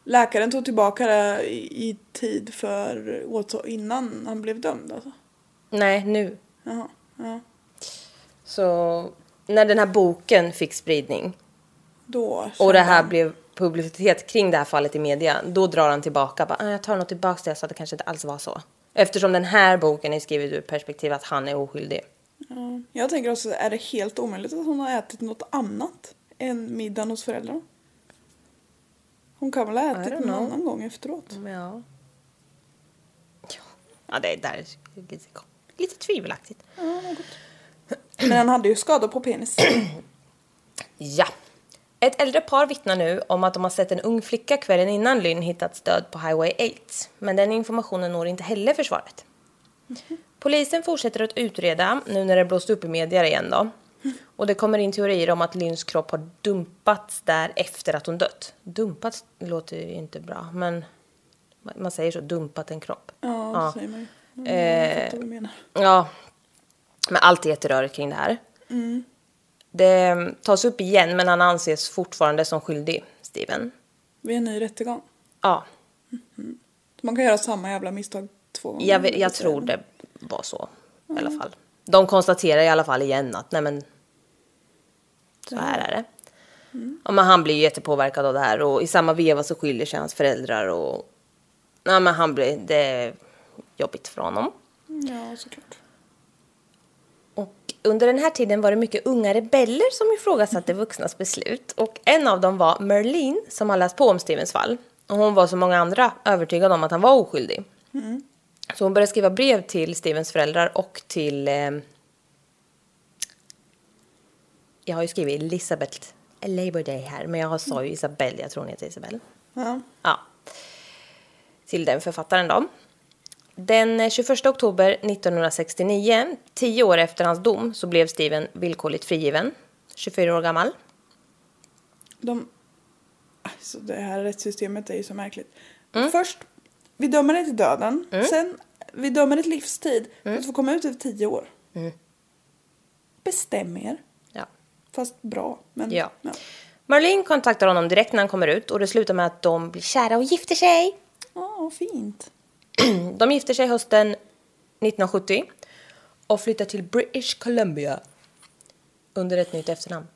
läkaren tog tillbaka det i, i tid för åtal innan han blev dömd alltså. Nej, nu. Jaha, ja. Så när den här boken fick spridning Då Och det här han- blev publicitet kring det här fallet i media, då drar han tillbaka. Bara, "Ah, jag tar nog tillbaka det jag sa, det kanske inte alls var så. Eftersom den här boken är skriven ur perspektiv att han är oskyldig. Ja. Jag tänker också, är det helt omöjligt att hon har ätit något annat än middagen hos föräldrarna? Hon kan väl ha ätit någon know. annan gång efteråt? Ja. Ja, det där är lite, lite tvivelaktigt. Men han hade ju skador på penis. *clears throat* Ja. Ett äldre par vittnar nu om att de har sett en ung flicka kvällen innan Lynn hittats död på Highway 8. Men den informationen når inte heller försvaret. Polisen fortsätter att utreda nu när det blåst upp i media igen då. Och det kommer in teorier om att Lynns kropp har dumpats där efter att hon dött. Dumpats låter ju inte bra, men man säger så, dumpat en kropp. Ja, det säger man ju. Mm, Eh, jag menar. Ja, men allt är jätterörigt kring det här. Det tas upp igen, men han anses fortfarande som skyldig, Steven. Vid en ny rättegång. Ja, Man kan göra samma jävla misstag två gånger. jag, jag tror det var så i alla fall. De konstaterar i alla fall igen att nej men, så här är det. Ja, men han blir ju jättepåverkad av det här och i samma veva så skiljer sig hans föräldrar och nej, men han blir, det är jobbigt för honom. Ja, såklart. Och under den här tiden var det mycket unga rebeller som ifrågasatte vuxnas beslut. Och en av dem var Merlin som har läst på om Stevens fall. Och hon var som många andra övertygad om att han var oskyldig. Så hon började skriva brev till Stevens föräldrar och till... Eh, jag har ju skrivit Elisabeth Labor Day här, men jag sa ju Isabelle, jag tror hon heter Isabelle. Ja. Ja. Till den författaren då. Den 21 oktober 1969, tio år efter hans dom, så blev Steven villkorligt frigiven. 24 år gammal. De... Alltså det här rättssystemet är ju så märkligt. Mm. Först, vi dömer dig till döden. Sen, vi dömer dig till livstid. För Mm. att du får komma ut efter tio år. Bestäm er. Ja. Fast bra. Men, Ja. Marlene kontaktar honom direkt när han kommer ut och det slutar med att de blir kära och gifter sig. Ja, fint. *clears throat* De gifter sig hösten 1970 och flyttar till British Columbia under ett nytt efternamn.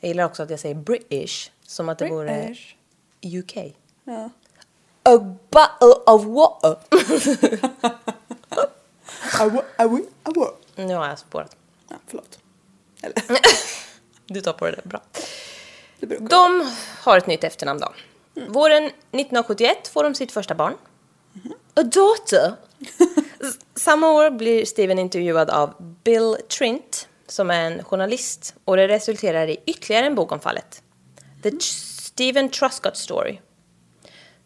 Jag gillar också att jag säger British som att det vore British. UK. Ja. A bottle of water. Awo, awo, awo. nu har jag spårat. Ja, förlåt. Eller, *laughs* Du tar på det där bra. det De har ett nytt efternamn då. Våren 1971 får de sitt första barn. A daughter. Samma år blir Steven intervjuad av Bill Trint som är en journalist och det resulterar i ytterligare en bok om fallet. The Ch- Steven Truscott Story.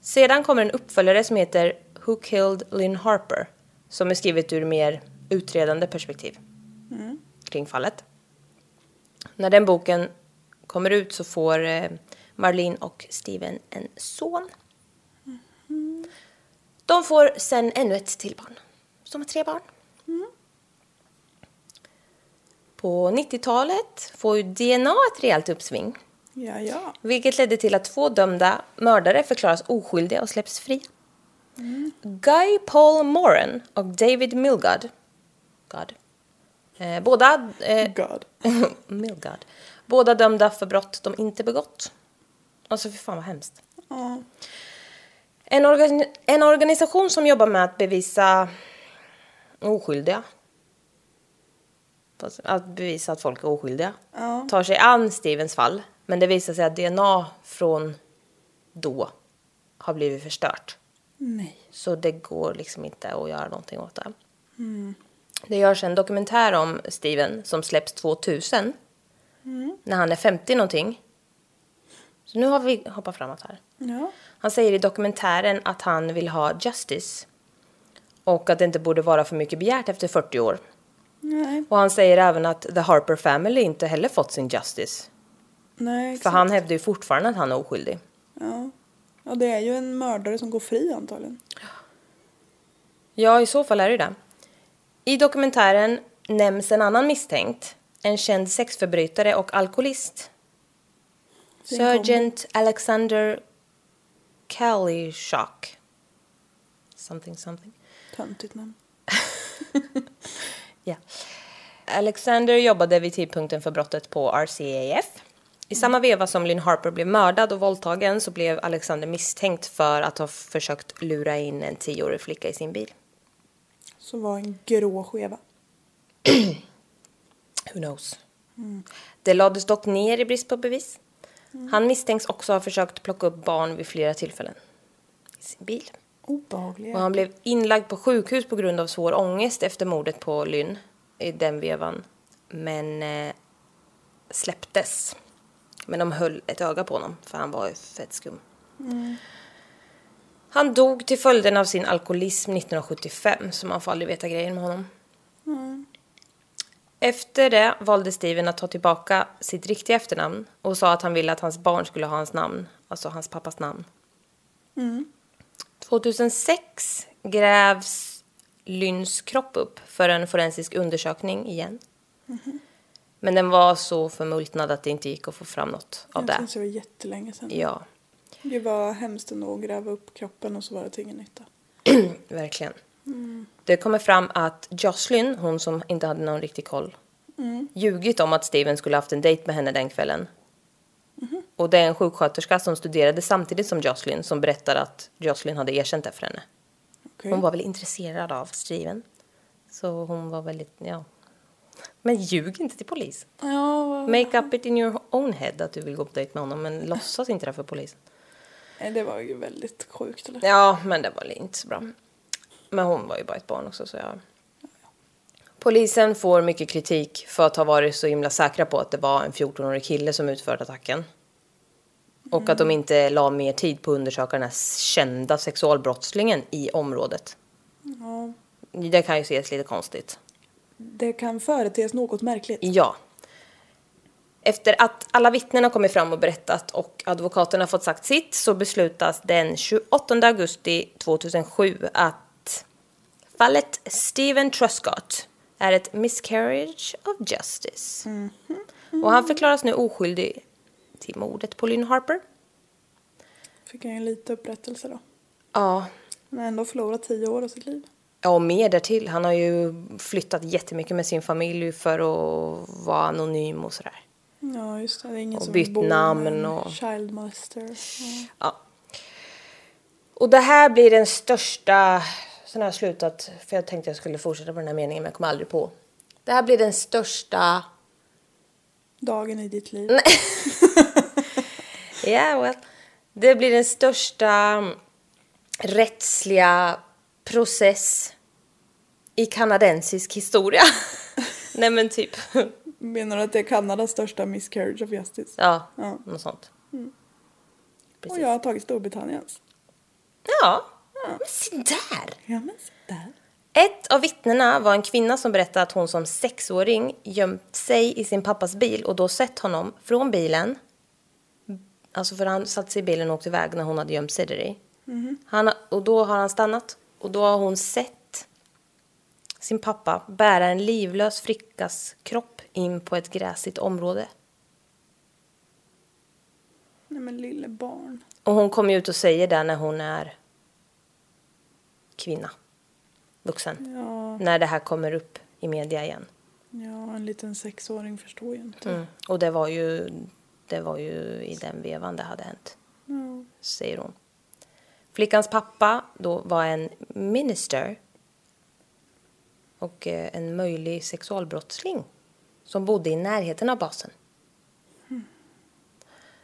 Sedan kommer en uppföljare som heter Who Killed Lynn Harper som är skrivet ur mer utredande perspektiv kring fallet. När den boken kommer ut så får eh, Marlene och Steven en son. De får sen ännu ett till barn. Så de har tre barn. På 90-talet får ju DNA ett rejält uppsving. Ja, ja. Vilket ledde till att två dömda mördare förklaras oskyldiga och släpps fria. Guy Paul Moran och David Milgard. God. Eh, båda... Eh, God. *laughs* Milgard. Båda dömda för brott de inte begått. Alltså för fan vad hemskt. En, organ en organisation som jobbar med att bevisa oskyldiga. Att bevisa att folk är oskyldiga. Ja. Tar sig an Stevens fall. Men det visar sig att DNA från då har blivit förstört. Nej. Så det går liksom inte att göra någonting åt det. Det görs en dokumentär om Steven som släpps 2000. När han är 50 någonting. Så nu har vi hoppat framåt här. Ja. Han säger i dokumentären att han vill ha justice. Och att det inte borde vara för mycket begärt efter 40 år. Nej. Och han säger även att The Harper Family inte heller fått sin justice. Nej, För exakt. han hävdar ju fortfarande att han är oskyldig. Ja. ja, det är ju en mördare som går fri antagligen. Ja, i så fall är det det. I dokumentären nämns en annan misstänkt. En känd sexförbrytare och alkoholist. Sergeant Alexander Kalishock. Something, something. Töntigt namn. *laughs* Ja. Alexander jobbade vid tidpunkten för brottet på RCAF. I samma veva som Lynn Harper blev mördad och våldtagen så blev Alexander misstänkt för att ha försökt lura in en tioårig flicka i sin bil. Så var en grå skeva. *clears throat* Who knows? Det lades dock ner i brist på bevis. Han misstänks också ha försökt plocka upp barn vid flera tillfällen i sin bil. Obehagliga. Och han blev inlagd på sjukhus på grund av svår ångest efter mordet på Lynn i den vevan. Men eh, släpptes. Men de höll ett öga på honom för han var ju fett skum. Han dog till följden av sin alkoholism 1975 så man får aldrig veta grejen med honom. Efter det valde Steven att ta tillbaka sitt riktiga efternamn och sa att han ville att hans barn skulle ha hans namn, alltså hans pappas namn. 2006 grävs Lynns kropp upp för en forensisk undersökning igen. Men den var så förmultnad att det inte gick att få fram något av Jag det. syns det var jättelänge sedan. Ja, Det var hemskt ändå att gräva upp kroppen och så var det till ingen nytta. *clears throat* verkligen. Det kommer fram att Jocelyn, hon som inte hade någon riktig koll, ljugit om att Steven skulle haft en dejt med henne den kvällen. Och det är en sjuksköterska som studerade samtidigt som Jocelyn som berättar att Jocelyn hade erkänt det för henne. Okej. Hon var väl intresserad av Steven. Så hon var väldigt, ja. Men ljug inte till polisen. Ja, Make up it in your own head att du vill gå på dejt med honom men låtsas inte det för polisen. Det var ju väldigt sjukt. Eller? Ja, men det var inte så bra. Men hon var ju bara ett barn också så jag... Polisen får mycket kritik för att ha varit så himla säkra på att det var en 14-årig kille som utförde attacken. Och att de inte la mer tid på att undersöka den här kända sexualbrottslingen i området. Ja, Det kan ju ses lite konstigt. det kan företes något märkligt. Ja. Efter att alla vittnen har kommit fram och berättat och advokaterna fått sagt sitt så beslutas den 28 augusti 2007 att fallet Steven Truscott är ett miscarriage of justice. Och han förklaras nu oskyldig till mordet på Lynn Harper. Fick han ju lite upprättelse då. Ja, Men ändå förlorat tio år av sitt liv. Ja, och mer därtill. Han har ju flyttat jättemycket med sin familj för att vara anonym och sådär. Ja, just det. Det är ingen Och som bytt namn och- child molester. Ja. Ja. Och det här blir den största... Sen har jag slutat, för jag tänkte jag skulle fortsätta på den här meningen men jag kom aldrig på. Det här blir den största... Dagen i ditt liv. *laughs* Ja, well. Det blir den största rättsliga process i kanadensisk historia. *laughs* Nej men typ. Menar du att det är Kanadas största miscarriage of justice? Ja, Ja. något sånt. Och Precis. jag har tagit Storbritanniens. Ja, men se där! Ja, men där. Ett av vittnena var en kvinna som berättade att hon som sexåring gömt sig i sin pappas bil och då sett honom från bilen. Alltså för han satte sig i bilen och åkte iväg när hon hade gömt sig där i. Han, och då har han stannat och då har hon sett sin pappa bära en livlös flickas kropp in på ett gräsigt område. Nej men lille barn. Och hon kommer ut och säger det när hon är kvinna, vuxen. Ja, När det här kommer upp i media igen. ja, en liten sexåring förstår ju inte. Mm. Och det var, ju, det var ju i den vevan det hade hänt, Ja. säger hon. Flickans pappa då var en minister och eh, en möjlig sexualbrottsling som bodde i närheten av basen.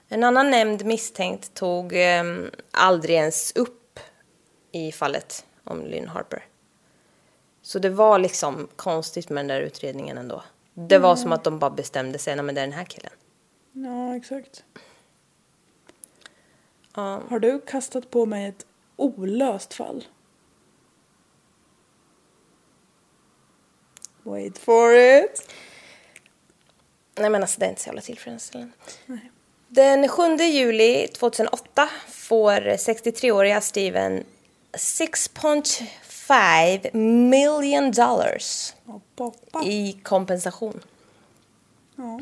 En annan nämnd misstänkt tog eh, aldrig ens upp i fallet om Lynn Harper. Så det var liksom konstigt med den där utredningen ändå. Det var som att de bara bestämde sig, nej men det är den här killen. ja, exakt. Ja. Har du kastat på mig ett olöst fall? Wait for it. Nej men alltså det är inte så jävla tillfredsställande. Den 7 juli 2008 får 63-åriga Steven 6.5 million dollars i kompensation. Ja.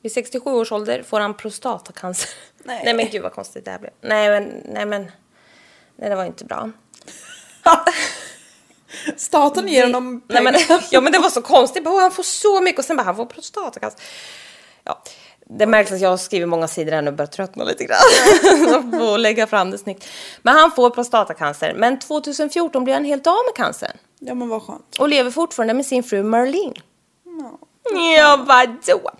Vid 67 års ålder får han prostatacancer. Nej. Nej men gud vad konstigt det här blev. Nej men, nej men. Nej det var inte bra. *laughs* Staten ger honom Nej, pengar. men, ja men det var så konstigt. Bara, han får så mycket och sen bara han får prostatacancer. Ja. Det märks att jag har skrivit många sidor här nu och börjar tröttna lite grann. att *laughs* lägga fram det snyggt. Men han får prostatacancer. Men 2014 blir han helt av med cancern. Ja men vad skönt. Och lever fortfarande med sin fru Marlene. Ja, vadå?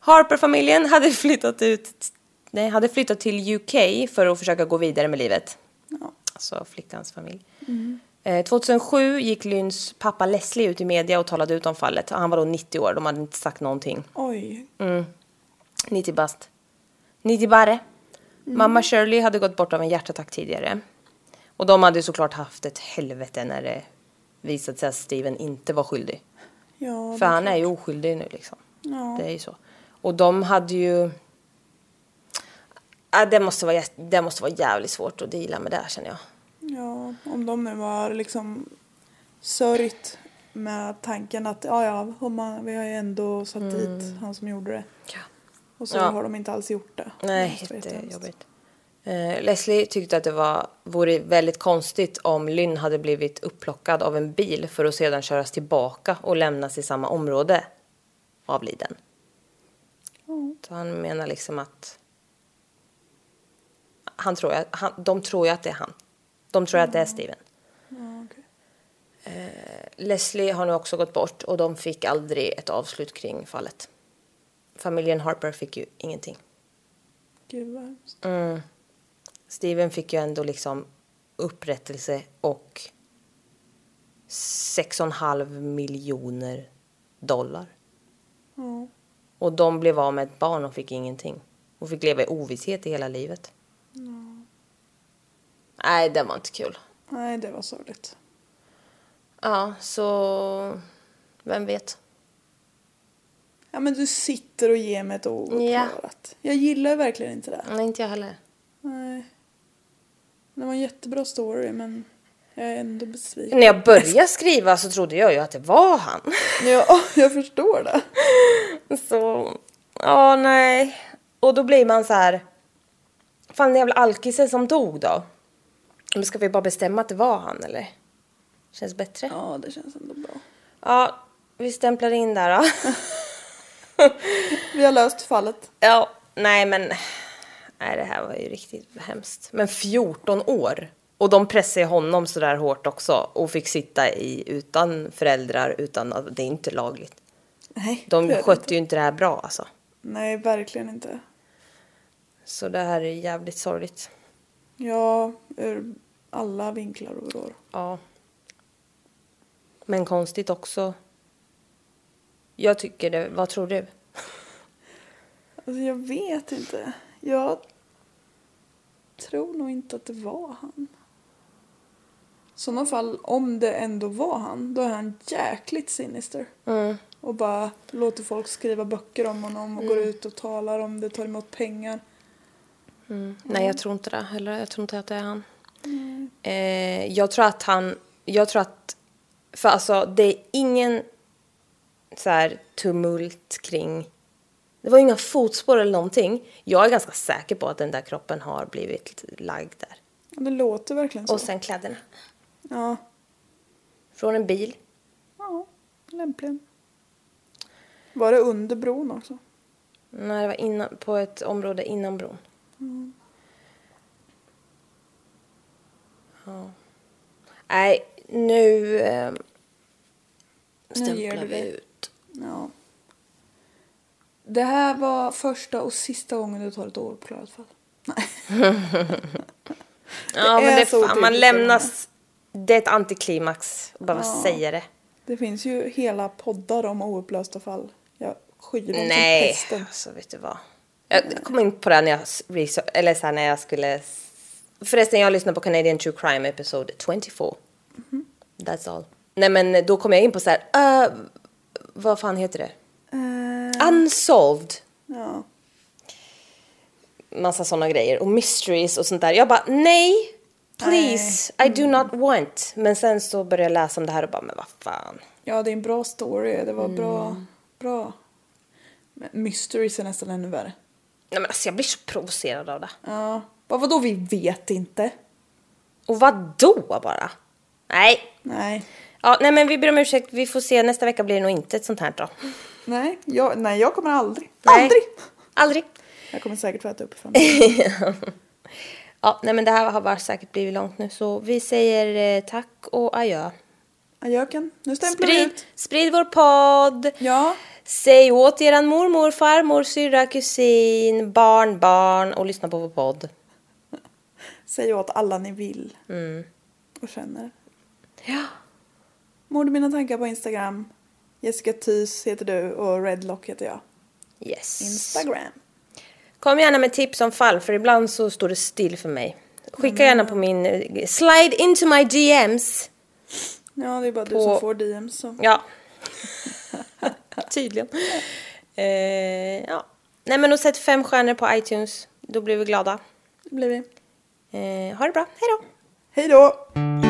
Harper-familjen hade flyttat ut, nej, hade flyttat till UK för att försöka gå vidare med livet. Alltså flickans familj. Eh, 2007 gick Lyns pappa Leslie ut i media och talade ut om fallet. Han var då 90 år, de hade inte sagt någonting. Oj. 90 bast. 90 barre. Mamma Shirley hade gått bort av en hjärtattack tidigare. Och de hade såklart haft ett helvete när det visade sig att Steven inte var skyldig. Ja, För han är ju oskyldig nu liksom. Det är ju så. Och de hade ju... Ja, det, måste vara, det måste vara jävligt svårt att deala med det här, känner jag. Ja, om de nu har liksom sörjt med tanken att ja, ja, man, vi har ju ändå satt dit han som gjorde det. Och så Mm. Ja. har de inte alls gjort det. Nej, vara jättehemskt. jättejobbigt. Eh, Leslie tyckte att det var, vore väldigt konstigt om Lynn hade blivit upplockad av en bil för att sedan köras tillbaka och lämnas i samma område avliden. Så han menar liksom att han tror att, han, de tror ju att det är han. De tror att det är Steven. Ja, okej. Leslie har nu också gått bort och de fick aldrig ett avslut kring fallet. Familjen Harper fick ju ingenting. Gud vad hemskt. Steven fick ju ändå liksom upprättelse och 6,5 miljoner dollar. Ja. Och de blev av med ett barn och fick ingenting. Och fick leva i ovisshet i hela livet. Nej, det var inte kul. Nej, det var sorgligt. Ja, så... Vem vet? Ja, men du sitter och ger mig ett ouppklarat. Jag gillar verkligen inte det. Nej, inte jag heller. Nej. Det var en jättebra story, men jag är ändå besviken. När jag började skriva så trodde jag ju att det var han. *laughs* Ja, jag förstår det. Så, ja nej. Och då blir man så här. Fan den jävla alkisen som dog då. Men ska vi bara bestämma att det var han eller? Känns bättre. Ja, det känns ändå bra. Ja, vi stämplar in där då. *laughs* Vi har löst fallet. ja, nej men. Nej det här var ju riktigt hemskt. Men 14 år. Och de pressade honom så där hårt också. Och fick sitta i utan föräldrar utan det är inte lagligt. Nej, De skötte inte. ju inte det här bra alltså. Nej, verkligen inte. Så det här är jävligt sorgligt. Ja, ur alla vinklar och vrår. Ja. Men konstigt också. Jag tycker det. Vad tror du? Alltså jag vet inte. Jag tror nog inte att det var han. I sådana fall, om det ändå var han, då är han jäkligt sinister. Och bara låter folk skriva böcker om honom och går ut och talar om det, tar emot pengar. Nej, jag tror inte det heller. Jag tror inte att det är han. Eh, jag tror att han... Jag tror att... För alltså, det är ingen så här tumult kring... Det var inga fotspår eller någonting. Jag är ganska säker på att den där kroppen har blivit lagd där. Det låter verkligen så. Och sen kläderna. Ja, Från en bil. ja, lämpligen. Var det under bron också? Nej, det var innan, på ett område innan bron. Ja. Nej, nu eh, stämplar vi ut. Ja. Det här var första och sista gången du tar ett ouppklarat fall. Nej. *laughs* Ja, men det är fan, man lämnas... Det är ett antiklimax att behöva Ja. säga det. Det finns ju hela poddar om oupplösta fall. Jag skyr dem som Nej, pesten. alltså vet du vad. Jag kom in på det när jag, eller så när jag skulle... Förresten, jag lyssnade på Canadian True Crime episode 24. Mhm. That's all. Nej, men då kom jag in på så här... Uh, vad fan heter det? Eh, Unsolved. ja. Massa sådana grejer. Och mysteries och sånt där. Jag bara, nej! Please, I do not want. Men sen så började jag läsa om det här och bara, men vad fan. ja, det är en bra story. Det var bra. Mm. bra. Men Mysteries är nästan ännu värre. Nej men alltså jag blir så provocerad av det. Ja. Vad vadå vi vet inte? Och vad då bara? Nej. Nej. Ja, nej men vi ber om ursäkt. Vi får se. Nästa vecka blir det nog inte ett sånt här då. Nej, jag, nej, jag kommer aldrig. Nej. Aldrig! Aldrig. Jag kommer säkert få äta upp i framtiden. *laughs* Ja, nej men det här har bara säkert blivit långt nu så vi säger eh, tack och adjö. Adjöken. Nu stämplar vi ut. sprid vår podd. Ja. Säg åt eran mormor, farmor, syrra, kusin, barn, barn och lyssna på vår podd. Säg åt alla ni vill. Och känner. Ja. Mord mina tankar på Instagram. Jessica Thys heter du och Redlock heter jag. Yes. Instagram. Kom gärna med tips om fall för ibland så står det still för mig. Skicka gärna på min... eh, Slide into my DMs. Ja, det är bara du På- som får DMs. Så. Ja. *laughs* Tydligen. Eh, ja. Nej men och sätt fem stjärnor på iTunes. Då blir vi glada. Det blir vi. Eh, ha det bra. Hej då. Hej då!